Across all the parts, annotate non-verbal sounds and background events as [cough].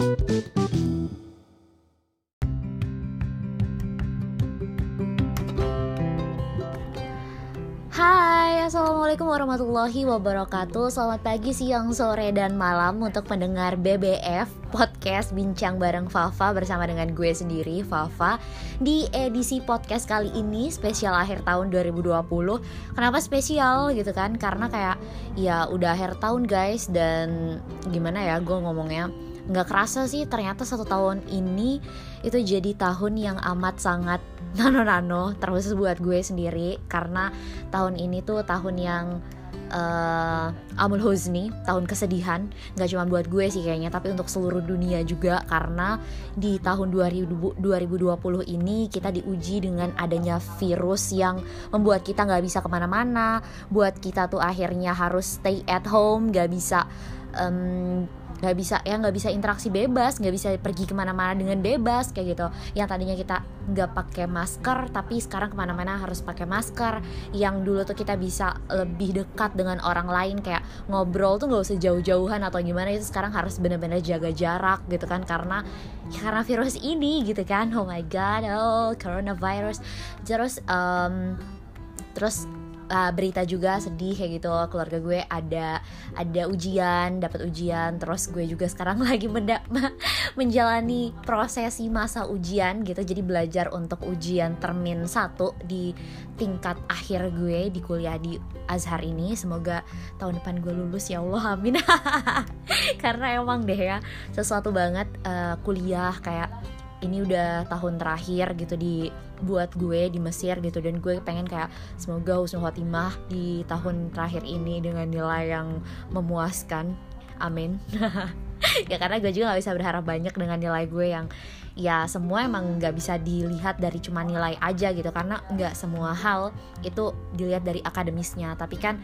Hai, Assalamualaikum warahmatullahi wabarakatuh. Selamat pagi, siang, sore, dan malam Untuk pendengar BBF Podcast Bincang Bareng Fafa Bersama dengan gue sendiri, Fafa Di edisi podcast kali ini Spesial akhir tahun 2020 Kenapa spesial gitu kan? Karena kayak ya udah akhir tahun guys Dan gimana ya gue ngomongnya nggak kerasa sih ternyata satu tahun ini itu jadi tahun yang amat sangat [laughs] nano-nano terus buat gue sendiri. Karena tahun ini tuh tahun yang uh, Amul Huzni tahun kesedihan. Nggak cuma buat gue sih kayaknya tapi untuk seluruh dunia juga. Karena di tahun 2020 ini kita diuji dengan adanya virus yang membuat kita nggak bisa ke mana-mana. Buat kita tuh akhirnya harus stay at home nggak bisa um, nggak bisa ya nggak bisa interaksi bebas nggak bisa pergi ke mana-mana dengan bebas kayak gitu. Yang tadinya kita nggak pakai masker tapi sekarang ke mana-mana harus pakai masker. Yang dulu tuh kita bisa lebih dekat dengan orang lain kayak ngobrol tuh nggak usah jauh-jauhan atau gimana itu sekarang harus benar-benar jaga jarak gitu kan. Karena karena virus ini gitu kan. Oh my god oh coronavirus. Terus um, terus uh, berita juga sedih kayak gitu. Keluarga gue ada ada ujian dapat ujian. Terus gue juga sekarang [laughs] lagi [laughs] menjalani prosesi masa ujian gitu. Jadi belajar untuk ujian termin satu di tingkat akhir gue di kuliah di Azhar ini. Semoga tahun depan gue lulus ya Allah [laughs] amin. Karena emang deh ya sesuatu banget uh, kuliah kayak ini udah tahun terakhir gitu di buat gue di Mesir gitu. Dan gue pengen kayak semoga husnul khotimah di tahun terakhir ini dengan nilai yang memuaskan. Amin. [laughs] Ya karena gue juga gak bisa berharap banyak dengan nilai gue yang ya semua emang nggak bisa dilihat dari cuma nilai aja gitu. Karena nggak semua hal itu dilihat dari akademisnya. Tapi kan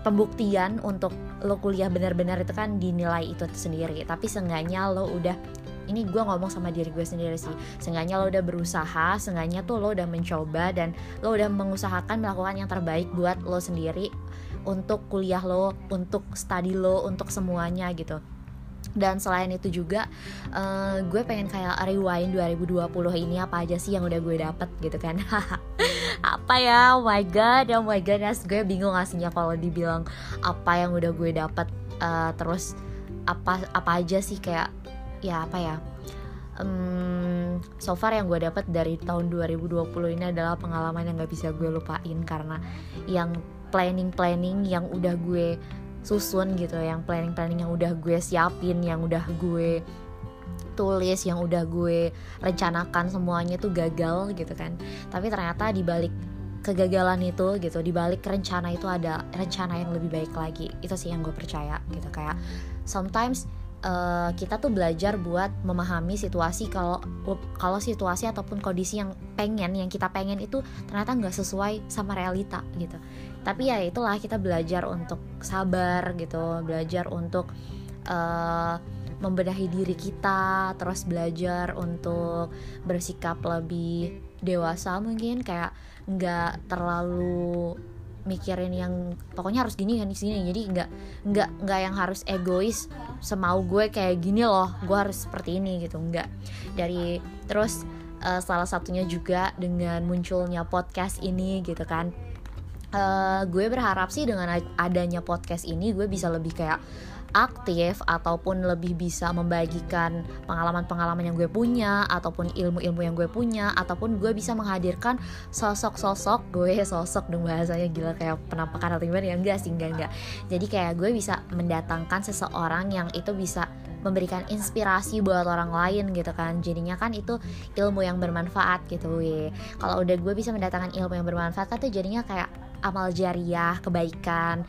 pembuktian untuk lo kuliah benar-benar itu kan dinilai itu sendiri. Tapi seenggaknya lo udah ini gue ngomong sama diri gue sendiri sih. Seenggaknya lo udah berusaha seenggaknya tuh lo udah mencoba dan lo udah mengusahakan melakukan yang terbaik buat lo sendiri untuk kuliah lo untuk study lo untuk semuanya gitu. Dan selain itu juga uh, gue pengen kayak rewind 2020 ini apa aja sih yang udah gue dapet gitu kan. [laughs] Apa ya? Oh my god oh my goodness. Gue bingung aslinya kalau dibilang apa yang udah gue dapet uh, terus apa apa aja sih kayak ya apa ya um, so far yang gue dapat dari tahun 2020 ini adalah pengalaman yang gak bisa gue lupain karena yang planning planning yang udah gue susun gitu yang planning planning yang udah gue siapin yang udah gue tulis yang udah gue rencanakan semuanya tuh gagal gitu kan. Tapi ternyata di balik kegagalan itu gitu di balik rencana itu ada rencana yang lebih baik lagi. Itu sih yang gue percaya gitu kayak sometimes uh, kita tuh belajar buat memahami situasi kalau kalau situasi ataupun kondisi yang pengen yang kita pengen itu ternyata nggak sesuai sama realita gitu. Tapi ya itulah kita belajar untuk sabar gitu. Belajar untuk uh, membenahi diri kita terus belajar untuk bersikap lebih dewasa mungkin kayak nggak terlalu mikirin yang pokoknya harus gini kan sini jadi nggak nggak nggak yang harus egois semau gue kayak gini loh. Gue harus seperti ini gitu nggak. Dari terus uh, salah satunya juga dengan munculnya podcast ini gitu kan. Uh, gue berharap sih dengan adanya podcast ini gue bisa lebih kayak aktif ataupun lebih bisa membagikan pengalaman-pengalaman yang gue punya ataupun ilmu-ilmu yang gue punya ataupun gue bisa menghadirkan sosok-sosok gue sosok dong bahasanya gila kayak penampakan atau gimana ya? Enggak sih enggak enggak. Jadi kayak gue bisa mendatangkan seseorang yang itu bisa memberikan inspirasi buat orang lain gitu kan. Jadinya kan itu ilmu yang bermanfaat gitu we. Kalau udah gue bisa mendatangkan ilmu yang bermanfaat kan tuh jadinya kayak amal jariah kebaikan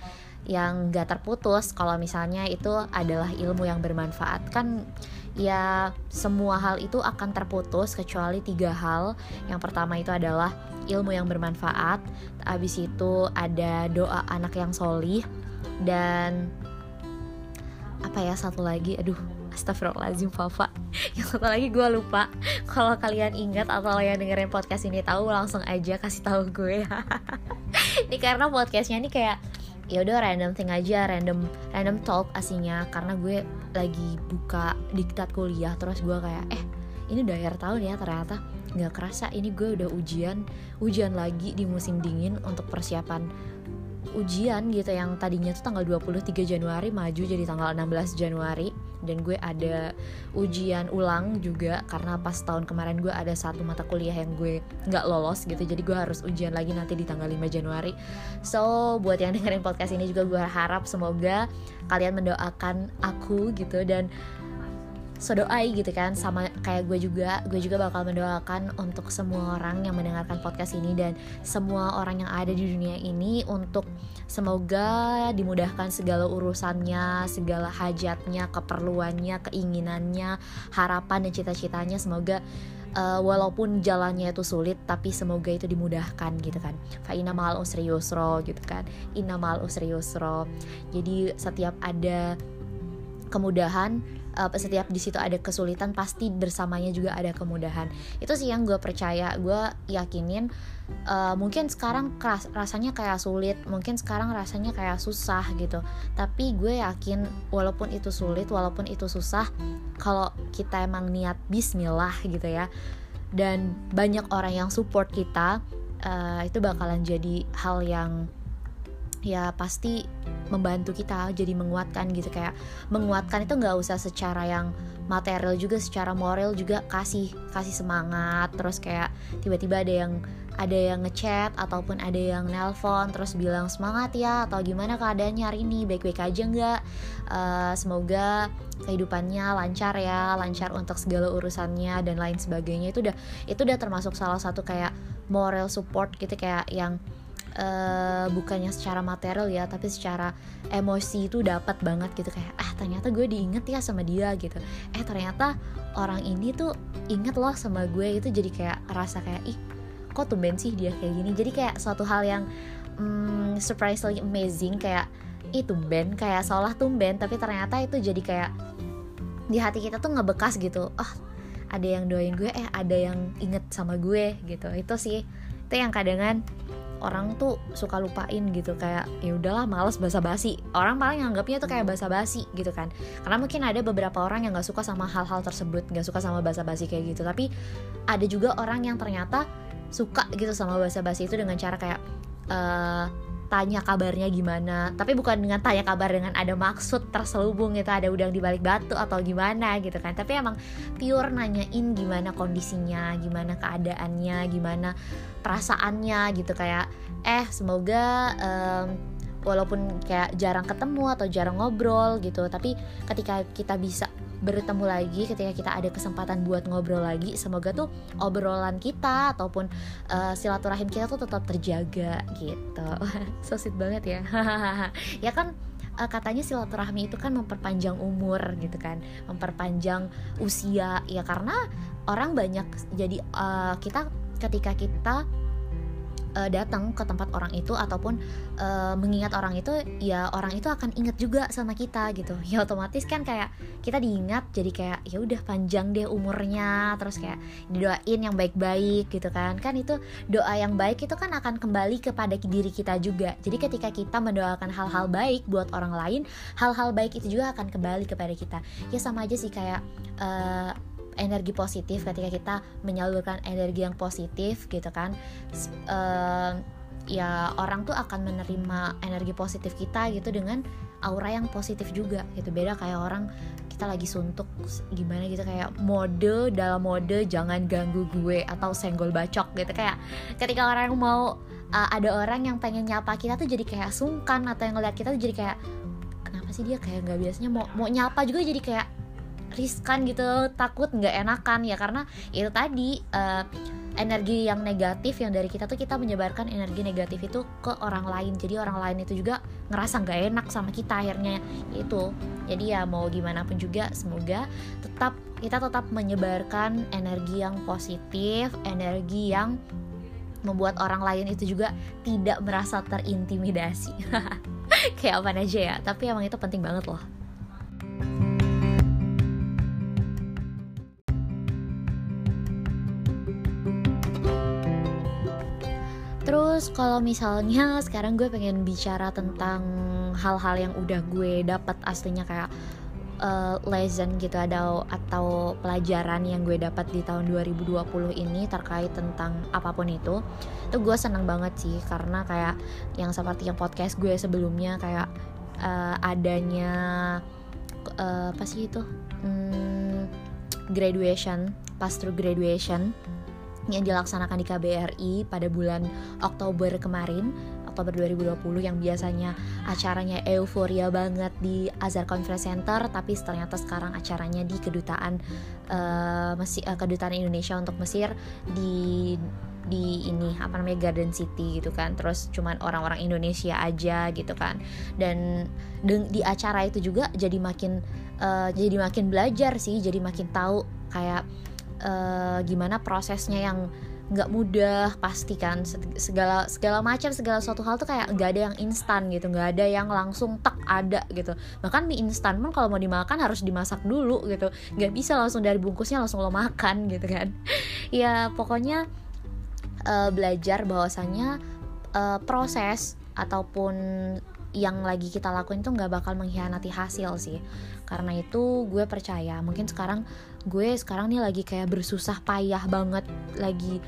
yang gak terputus. Kalau misalnya itu adalah ilmu yang bermanfaat kan ya semua hal itu akan terputus kecuali tiga hal. Yang pertama itu adalah ilmu yang bermanfaat habis itu ada doa anak yang solih dan apa ya satu lagi aduh Astagfirullahaladzim Fafa [laughs] Yang satu lagi gue lupa. Kalau kalian ingat atau yang dengerin podcast ini tahu Langsung aja kasih tahu gue. [laughs] Ini karena podcastnya ini kayak ya udah random thing aja random random talk aslinya. Karena gue lagi buka diktat kuliah terus gue kayak eh ini udah akhir tahun ya ternyata nggak kerasa. Ini gue udah ujian ujian lagi di musim dingin untuk persiapan ujian gitu yang tadinya tuh tanggal 23 Januari maju jadi tanggal 16 Januari. Dan gue ada ujian ulang juga karena pas tahun kemarin gue ada satu mata kuliah yang gue nggak lolos gitu jadi gue harus ujian lagi nanti di tanggal 5 Januari. So buat yang dengerin podcast ini juga gue harap semoga kalian mendoakan aku gitu dan so doai gitu kan sama kayak gue juga. Gue juga bakal mendoakan untuk semua orang yang mendengarkan podcast ini dan semua orang yang ada di dunia ini untuk semoga dimudahkan segala urusannya segala hajatnya keperluannya keinginannya harapan dan cita-citanya. Semoga uh, walaupun jalannya itu sulit tapi semoga itu dimudahkan gitu kan. Fa inna ma'al usri yusro gitu kan. Inna ma'al usri yusro jadi setiap ada kemudahan uh, setiap di situ ada kesulitan pasti bersamanya juga ada kemudahan. Itu sih yang gue percaya. Gue yakinin uh, mungkin sekarang keras, rasanya kayak sulit mungkin sekarang rasanya kayak susah gitu. Tapi gue yakin walaupun itu sulit walaupun itu susah kalau kita emang niat Bismillah gitu ya dan banyak orang yang support kita uh, itu bakalan jadi hal yang ya pasti membantu kita jadi menguatkan gitu. Kayak menguatkan itu nggak usah secara yang material juga secara moral juga kasih kasih semangat. Terus kayak tiba-tiba ada yang ada yang ngechat ataupun ada yang nelpon terus bilang semangat ya atau gimana keadaannya hari ini baik-baik aja nggak? Uh, semoga kehidupannya lancar ya lancar untuk segala urusannya dan lain sebagainya. Itu udah itu udah termasuk salah satu kayak moral support gitu kayak yang uh, bukannya secara material ya tapi secara emosi itu dapat banget gitu. Kayak ah ternyata gue diinget ya sama dia gitu. Eh ternyata orang ini tuh inget loh sama gue itu jadi kayak rasa kayak ih kok tumben sih dia kayak gini? Jadi kayak suatu hal yang hmm, surprisingly amazing kayak ih tumben kayak seolah tumben tapi ternyata itu jadi kayak di hati kita tuh ngebekas gitu. Oh ada yang doain gue eh ada yang inget sama gue gitu. Itu sih itu yang kadang orang tuh suka lupain gitu kayak ya udahlah males basa-basi. Orang paling anggapnya tuh kayak basa-basi gitu kan. Karena mungkin ada beberapa orang yang nggak suka sama hal-hal tersebut nggak suka sama basa-basi kayak gitu. Tapi ada juga orang yang ternyata suka gitu sama basa-basi itu dengan cara kayak uh, tanya kabarnya gimana. Tapi bukan dengan tanya kabar dengan ada maksud terselubung gitu ada udang di balik batu atau gimana gitu kan. Tapi emang pure nanyain gimana kondisinya gimana keadaannya gimana perasaannya gitu. Kayak eh semoga um, walaupun kayak jarang ketemu atau jarang ngobrol gitu tapi ketika kita bisa bertemu lagi ketika kita ada kesempatan buat ngobrol lagi semoga tuh obrolan kita ataupun uh, silaturahim kita tuh tetap terjaga gitu. [laughs] So sweet banget ya. [laughs] Ya kan uh, katanya silaturahmi itu kan memperpanjang umur gitu kan. Memperpanjang usia. Ya karena orang banyak jadi uh, kita ketika kita uh, datang ke tempat orang itu ataupun uh, mengingat orang itu ya orang itu akan inget juga sama kita gitu. Ya otomatis kan kayak kita diingat jadi kayak ya udah panjang deh umurnya terus kayak didoain yang baik-baik gitu kan. Kan itu doa yang baik itu kan akan kembali kepada diri kita juga. Jadi ketika kita mendoakan hal-hal baik buat orang lain hal-hal baik itu juga akan kembali kepada kita. Ya sama aja sih kayak uh, energi positif ketika kita menyalurkan energi yang positif gitu kan. Uh, ya orang tuh akan menerima energi positif kita gitu dengan aura yang positif juga gitu. Beda kayak orang kita lagi suntuk gimana gitu kayak mode dalam mode jangan ganggu gue atau senggol bacok gitu. Kayak ketika orang mau uh, ada orang yang pengen nyapa kita tuh jadi kayak sungkan atau yang ngeliat kita tuh jadi kayak kenapa sih dia kayak nggak biasanya mau mau nyapa juga jadi kayak riskan gitu takut nggak enakan ya karena itu tadi uh, energi yang negatif yang dari kita tuh kita menyebarkan energi negatif itu ke orang lain. Jadi orang lain itu juga ngerasa nggak enak sama kita akhirnya itu. Jadi ya mau gimana pun juga semoga tetap kita tetap menyebarkan energi yang positif energi yang membuat orang lain itu juga tidak merasa terintimidasi. [laughs] Kayak apa aja ya tapi emang itu penting banget loh terus kalau misalnya [laughs] sekarang gue pengen bicara tentang hal-hal yang udah gue dapat aslinya kayak uh, lesson gitu ada atau pelajaran yang gue dapat di tahun 2020 ini terkait tentang apa pun itu itu gue seneng banget sih. Karena kayak yang seperti yang podcast gue sebelumnya kayak uh, adanya uh, apa sih itu? Hmm, graduation pas through graduation yang dilaksanakan di KBRI pada bulan Oktober kemarin Oktober 2020 yang biasanya acaranya euforia banget di Azhar Conference Center tapi ternyata sekarang acaranya di kedutaan uh, Mesir, uh, kedutaan Indonesia untuk Mesir di di ini apa namanya Garden City gitu kan. Terus cuman orang-orang Indonesia aja gitu kan. Dan di acara itu juga jadi makin uh, jadi makin belajar sih jadi makin tahu kayak uh, gimana prosesnya yang nggak mudah pasti kan. Segala segala macam segala suatu hal tuh kayak nggak ada yang instan gitu nggak ada yang langsung tak ada gitu. Bahkan mie instan pun kalau mau dimakan harus dimasak dulu gitu. Nggak bisa langsung dari bungkusnya langsung lo makan [laughs] gitu kan. Ya pokoknya uh, belajar bahwasannya uh, proses ataupun yang lagi kita lakuin tuh nggak bakal mengkhianati hasil sih. Karena itu gue percaya mungkin sekarang gue sekarang nih lagi kayak bersusah payah banget lagi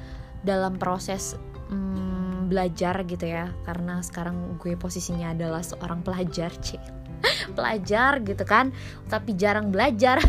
dalam proses hmm, belajar gitu ya. Karena sekarang gue posisinya adalah seorang pelajar cek [laughs] pelajar gitu kan tapi jarang belajar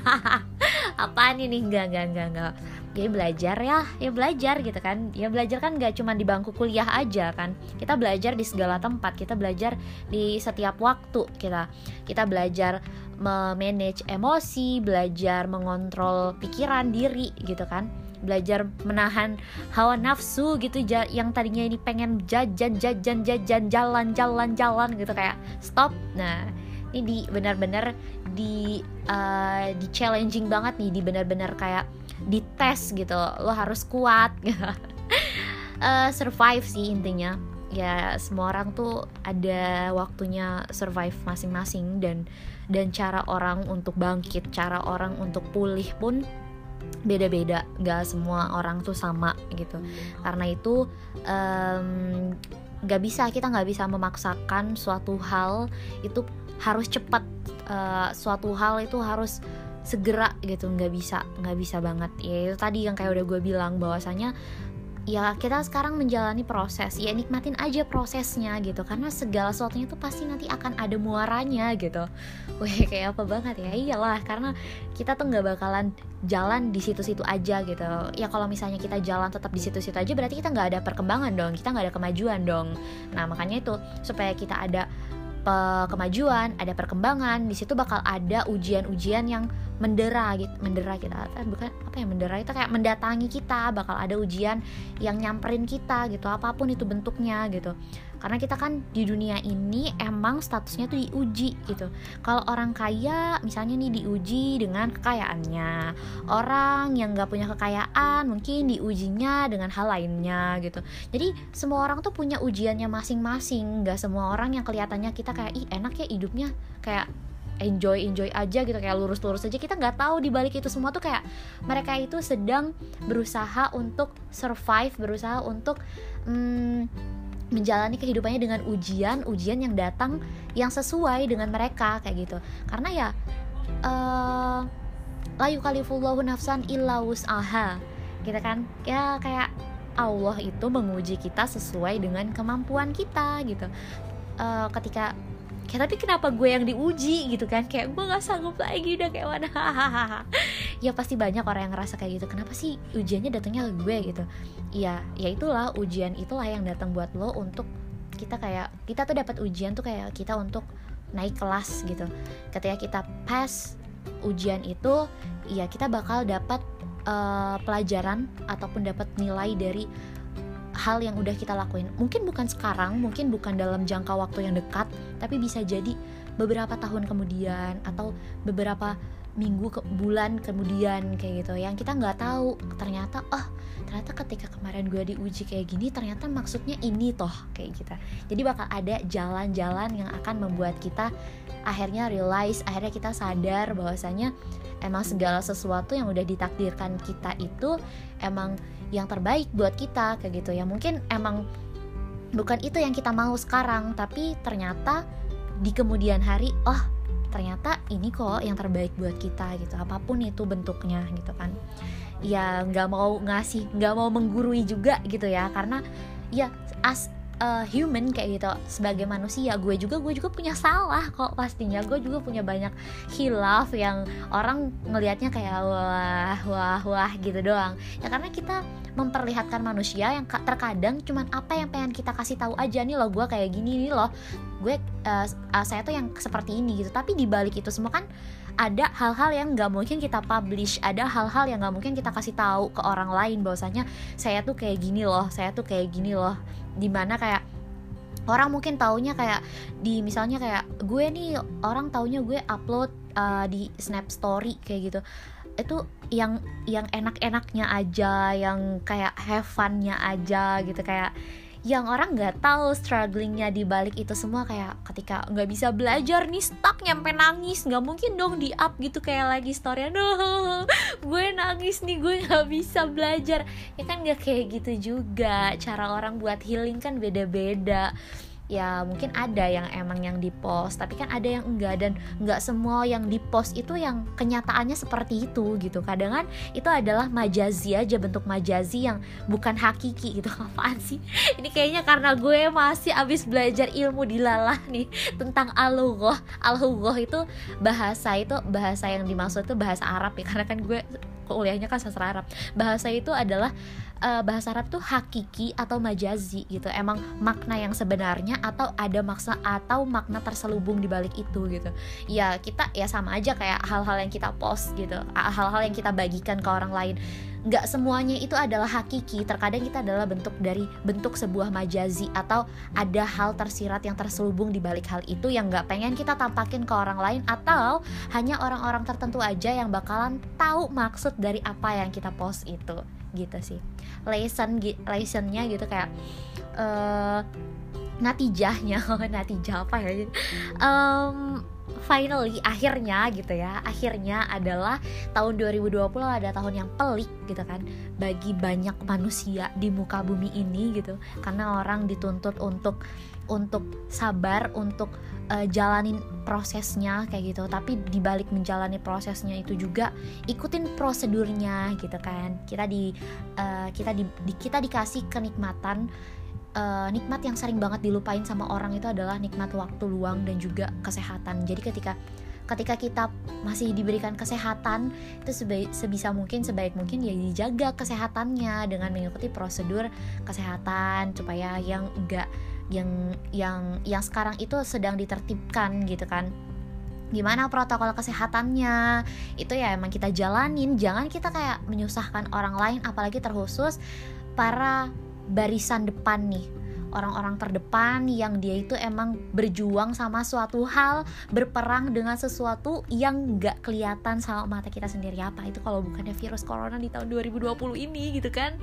[laughs] apaan ini? Enggak enggak enggak enggak ya belajar ya ya belajar gitu kan. Ya belajar kan gak cuma di bangku kuliah aja kan. Kita belajar di segala tempat kita belajar di setiap waktu kita. Kita belajar memanage emosi belajar mengontrol pikiran diri gitu kan. Belajar menahan hawa nafsu gitu yang tadinya ini pengen jajan jajan jajan jalan jalan jalan gitu kayak stop. Nah ini di benar-benar di uh, di challenging banget nih di benar-benar kayak di tes gitu. Lo harus kuat. Uh, [laughs] survive sih intinya. Ya semua orang tuh ada waktunya survive masing-masing dan dan cara orang untuk bangkit cara orang untuk pulih pun beda-beda. Gak semua orang tuh sama gitu. Karena itu um, gak bisa kita nggak bisa memaksakan suatu hal itu harus cepat uh, suatu hal itu harus segera gitu nggak bisa nggak bisa banget. Ya itu tadi yang kayak udah gue bilang bahwasanya ya kita sekarang menjalani proses ya nikmatin aja prosesnya gitu. Karena segala sesuatunya tuh pasti nanti akan ada muaranya gitu. Wih kayak apa banget ya? Iyalah karena kita tuh nggak bakalan jalan di situ-situ aja gitu. Ya kalau misalnya kita jalan tetap di situ-situ aja berarti kita nggak ada perkembangan dong kita nggak ada kemajuan dong. Nah makanya itu supaya kita ada kemajuan, ada perkembangan, di situ bakal ada ujian-ujian yang mendera gitu, mendera kita, eh, bukan apa ya mendera itu kayak mendatangi kita, bakal ada ujian yang nyamperin kita gitu, apa pun itu bentuknya gitu karena kita kan di dunia ini emang statusnya tuh diuji gitu. Kalau orang kaya misalnya nih diuji dengan kekayaannya. Orang yang nggak punya kekayaan mungkin diujinya dengan hal lainnya gitu. Jadi semua orang tuh punya ujiannya masing-masing. Nggak semua orang yang kelihatannya kita kayak ih enak ya hidupnya. Kayak enjoy enjoy aja gitu. Kayak lurus lurus aja. Kita nggak tahu di balik itu semua tuh kayak mereka itu sedang berusaha untuk survive berusaha untuk hmm, menjalani kehidupannya dengan ujian-ujian yang datang yang sesuai dengan mereka kayak gitu. Karena ya uh, la yukalifullahu nafsan illa wus'aha gitu kan? Ya kayak Allah itu menguji kita sesuai dengan kemampuan kita gitu. Uh, ketika kayak tapi kenapa gue yang diuji? Gitu kan. Kayak gue nggak sanggup lagi udah kayak mana? [laughs] Ya pasti banyak orang yang ngerasa kayak gitu. Kenapa sih ujiannya datangnya ke gue? Gitu. Iya ya itulah ujian itulah yang datang buat lo untuk kita kayak kita tuh dapat ujian tuh kayak kita untuk naik kelas gitu. Ketika kita pass ujian itu ya kita bakal dapat uh, pelajaran ataupun dapat nilai dari hal yang udah kita lakuin. Mungkin bukan sekarang mungkin bukan dalam jangka waktu yang dekat tapi bisa jadi beberapa tahun kemudian atau beberapa minggu ke bulan kemudian kayak gitu. Yang kita nggak tahu ternyata oh ternyata ketika kemarin gue diuji kayak gini ternyata maksudnya ini toh kayak gitu. Jadi bakal ada jalan-jalan yang akan membuat kita akhirnya realize akhirnya kita sadar bahwasanya emang segala sesuatu yang udah ditakdirkan kita itu emang yang terbaik buat kita kayak gitu. Ya mungkin emang bukan itu yang kita mau sekarang tapi ternyata di kemudian hari oh ternyata ini kok yang terbaik buat kita gitu. Apa pun itu bentuknya gitu kan. Ya nggak mau ngasih nggak mau menggurui juga gitu ya. Karena ya as uh, human kayak gitu sebagai manusia gue juga gue juga punya salah kok pastinya. Gue juga punya banyak hilaf yang orang ngelihatnya kayak wah wah wah gitu doang. Ya karena kita memperlihatkan manusia yang terkadang cuman apa yang pengen kita kasih tahu aja. Nih loh gue kayak gini nih loh. Gue uh, uh, saya tuh yang seperti ini gitu. Tapi di balik itu semua kan ada hal-hal yang nggak mungkin kita publish. Ada hal-hal yang nggak mungkin kita kasih tahu ke orang lain. Bahwasanya saya tuh kayak gini loh saya tuh kayak gini loh. Di mana kayak orang mungkin taunya kayak di misalnya kayak gue nih orang taunya gue upload uh, di snap story kayak gitu itu yang yang enak-enaknya aja yang kayak have funnya aja gitu kayak yang orang nggak tahu strugglingnya di balik itu semua kayak ketika nggak bisa belajar nih stuck nyampe nangis. Nggak mungkin dong di up gitu kayak lagi story no gue nangis nih gue nggak bisa belajar. Ya kan nggak kayak gitu juga. Cara orang buat healing kan beda-beda ya mungkin ada yang emang yang di post tapi kan ada yang enggak dan enggak semua yang di post itu yang kenyataannya seperti itu gitu. Kadang kan itu adalah majazi aja bentuk majazi yang bukan hakiki gitu. [laughs] Apaan sih? Ini kayaknya karena gue masih abis belajar ilmu dilalah nih tentang al-lughah al-lughah itu bahasa itu bahasa yang dimaksud itu bahasa Arab ya karena kan gue kuliahnya kan sastra Arab. Bahasa itu adalah uh, bahasa Arab tuh hakiki atau majazi gitu. Emang makna yang sebenarnya atau ada makna atau makna terselubung di balik itu gitu. Ya kita ya sama aja kayak hal-hal yang kita post gitu. Hal-hal yang kita bagikan ke orang lain. Nggak semuanya itu adalah hakiki. Terkadang kita adalah bentuk dari bentuk sebuah majazi atau ada hal tersirat yang terselubung di balik hal itu yang nggak pengen kita tampakin ke orang lain atau hanya orang-orang tertentu aja yang bakalan tahu maksud dari apa yang kita post itu gitu sih. Lesson lessonnya gitu kayak uh, natijahnya [laughs] natijah apa ya? Um, finally akhirnya gitu ya akhirnya adalah tahun 2020 ada tahun yang pelik gitu kan bagi banyak manusia di muka bumi ini gitu. Karena orang dituntut untuk untuk sabar untuk uh, jalanin prosesnya kayak gitu. Tapi dibalik menjalani prosesnya itu juga ikutin prosedurnya gitu kan. Kita di uh, kita di, di kita dikasih kenikmatan uh, nikmat yang sering banget dilupain sama orang itu adalah nikmat waktu luang dan juga kesehatan. Jadi ketika ketika kita masih diberikan kesehatan itu sebaik, sebisa mungkin sebaik mungkin ya dijaga kesehatannya dengan mengikuti prosedur kesehatan supaya yang enggak yang yang yang sekarang itu sedang ditertibkan gitu kan. Gimana protokol kesehatannya? Itu ya emang kita jalanin. Jangan kita kayak menyusahkan orang lain apalagi terkhusus para barisan depan nih. Orang-orang terdepan yang dia itu emang berjuang sama suatu hal berperang dengan sesuatu yang nggak kelihatan sama mata kita sendiri. Apa? Itu kalau bukannya virus corona di tahun 2020 ini gitu kan?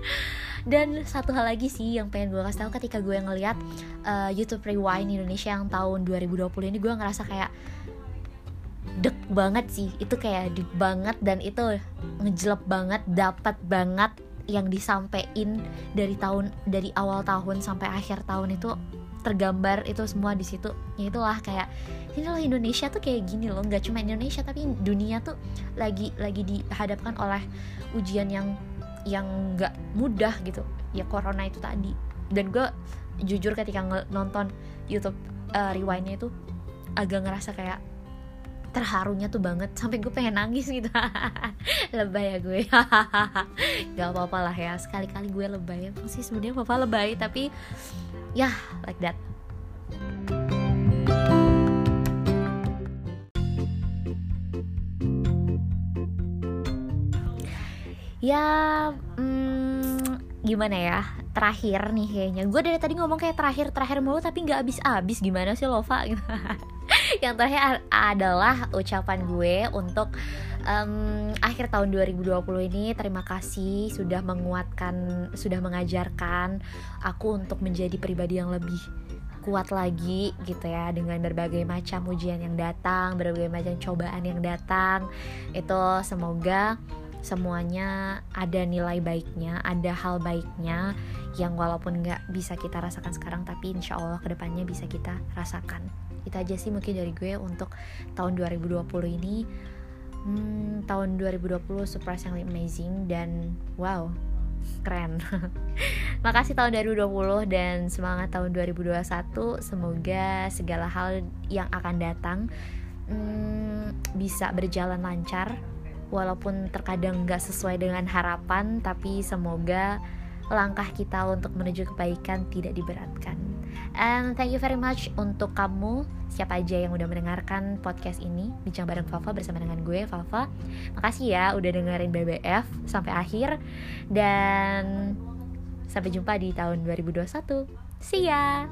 Dan satu hal lagi sih yang pengen gue kasih tahu ketika gue ngeliat uh, YouTube Rewind Indonesia yang tahun 2020 ini gue ngerasa kayak dek banget sih. Itu kayak deep banget dan itu ngejelep banget dapat banget yang disampaikan dari tahun dari awal tahun sampai akhir tahun itu tergambar itu semua di situ. Ya itulah kayak ini loh Indonesia tuh kayak gini loh. Nggak cuma Indonesia tapi dunia tuh lagi lagi dihadapkan oleh ujian yang yang nggak mudah gitu. Ya corona itu tadi. Dan gue jujur ketika nonton YouTube uh, rewindnya itu agak ngerasa kayak terharunya tuh banget sampai gue pengen nangis gitu. [laughs] Lebay ya gue. [laughs] Gak apa-apa lah ya sekali-kali gue lebay. Emang sih sebenarnya papa lebay tapi ya yeah, like that. Ya hmm, gimana ya terakhir nih kayaknya. Gue dari tadi ngomong kayak terakhir terakhir mulu tapi nggak abis abis gimana sih Lova? [laughs] Gitu yang terakhir adalah ucapan gue untuk um, akhir tahun 2020 ini terima kasih sudah menguatkan sudah mengajarkan aku untuk menjadi pribadi yang lebih kuat lagi gitu ya dengan berbagai macam ujian yang datang berbagai macam cobaan yang datang itu semoga semuanya ada nilai baiknya, ada hal baiknya yang walaupun nggak bisa kita rasakan sekarang, tapi insya Allah ke depannya bisa kita rasakan. Itu aja sih mungkin dari gue untuk tahun 2020 ini. Hmm, tahun 2020 surprisingly amazing dan wow, keren. [laughs] Makasih tahun 2020 dan semangat tahun 2021. Semoga segala hal yang akan datang hmm, bisa berjalan lancar walaupun terkadang nggak sesuai dengan harapan tapi semoga langkah kita untuk menuju kebaikan tidak diberatkan and thank you very much untuk kamu siapa aja yang udah mendengarkan podcast ini bincang bareng Fafa bersama dengan gue Fafa. Makasih ya udah dengerin BBF sampai akhir. Dan sampai jumpa di tahun 2021 see ya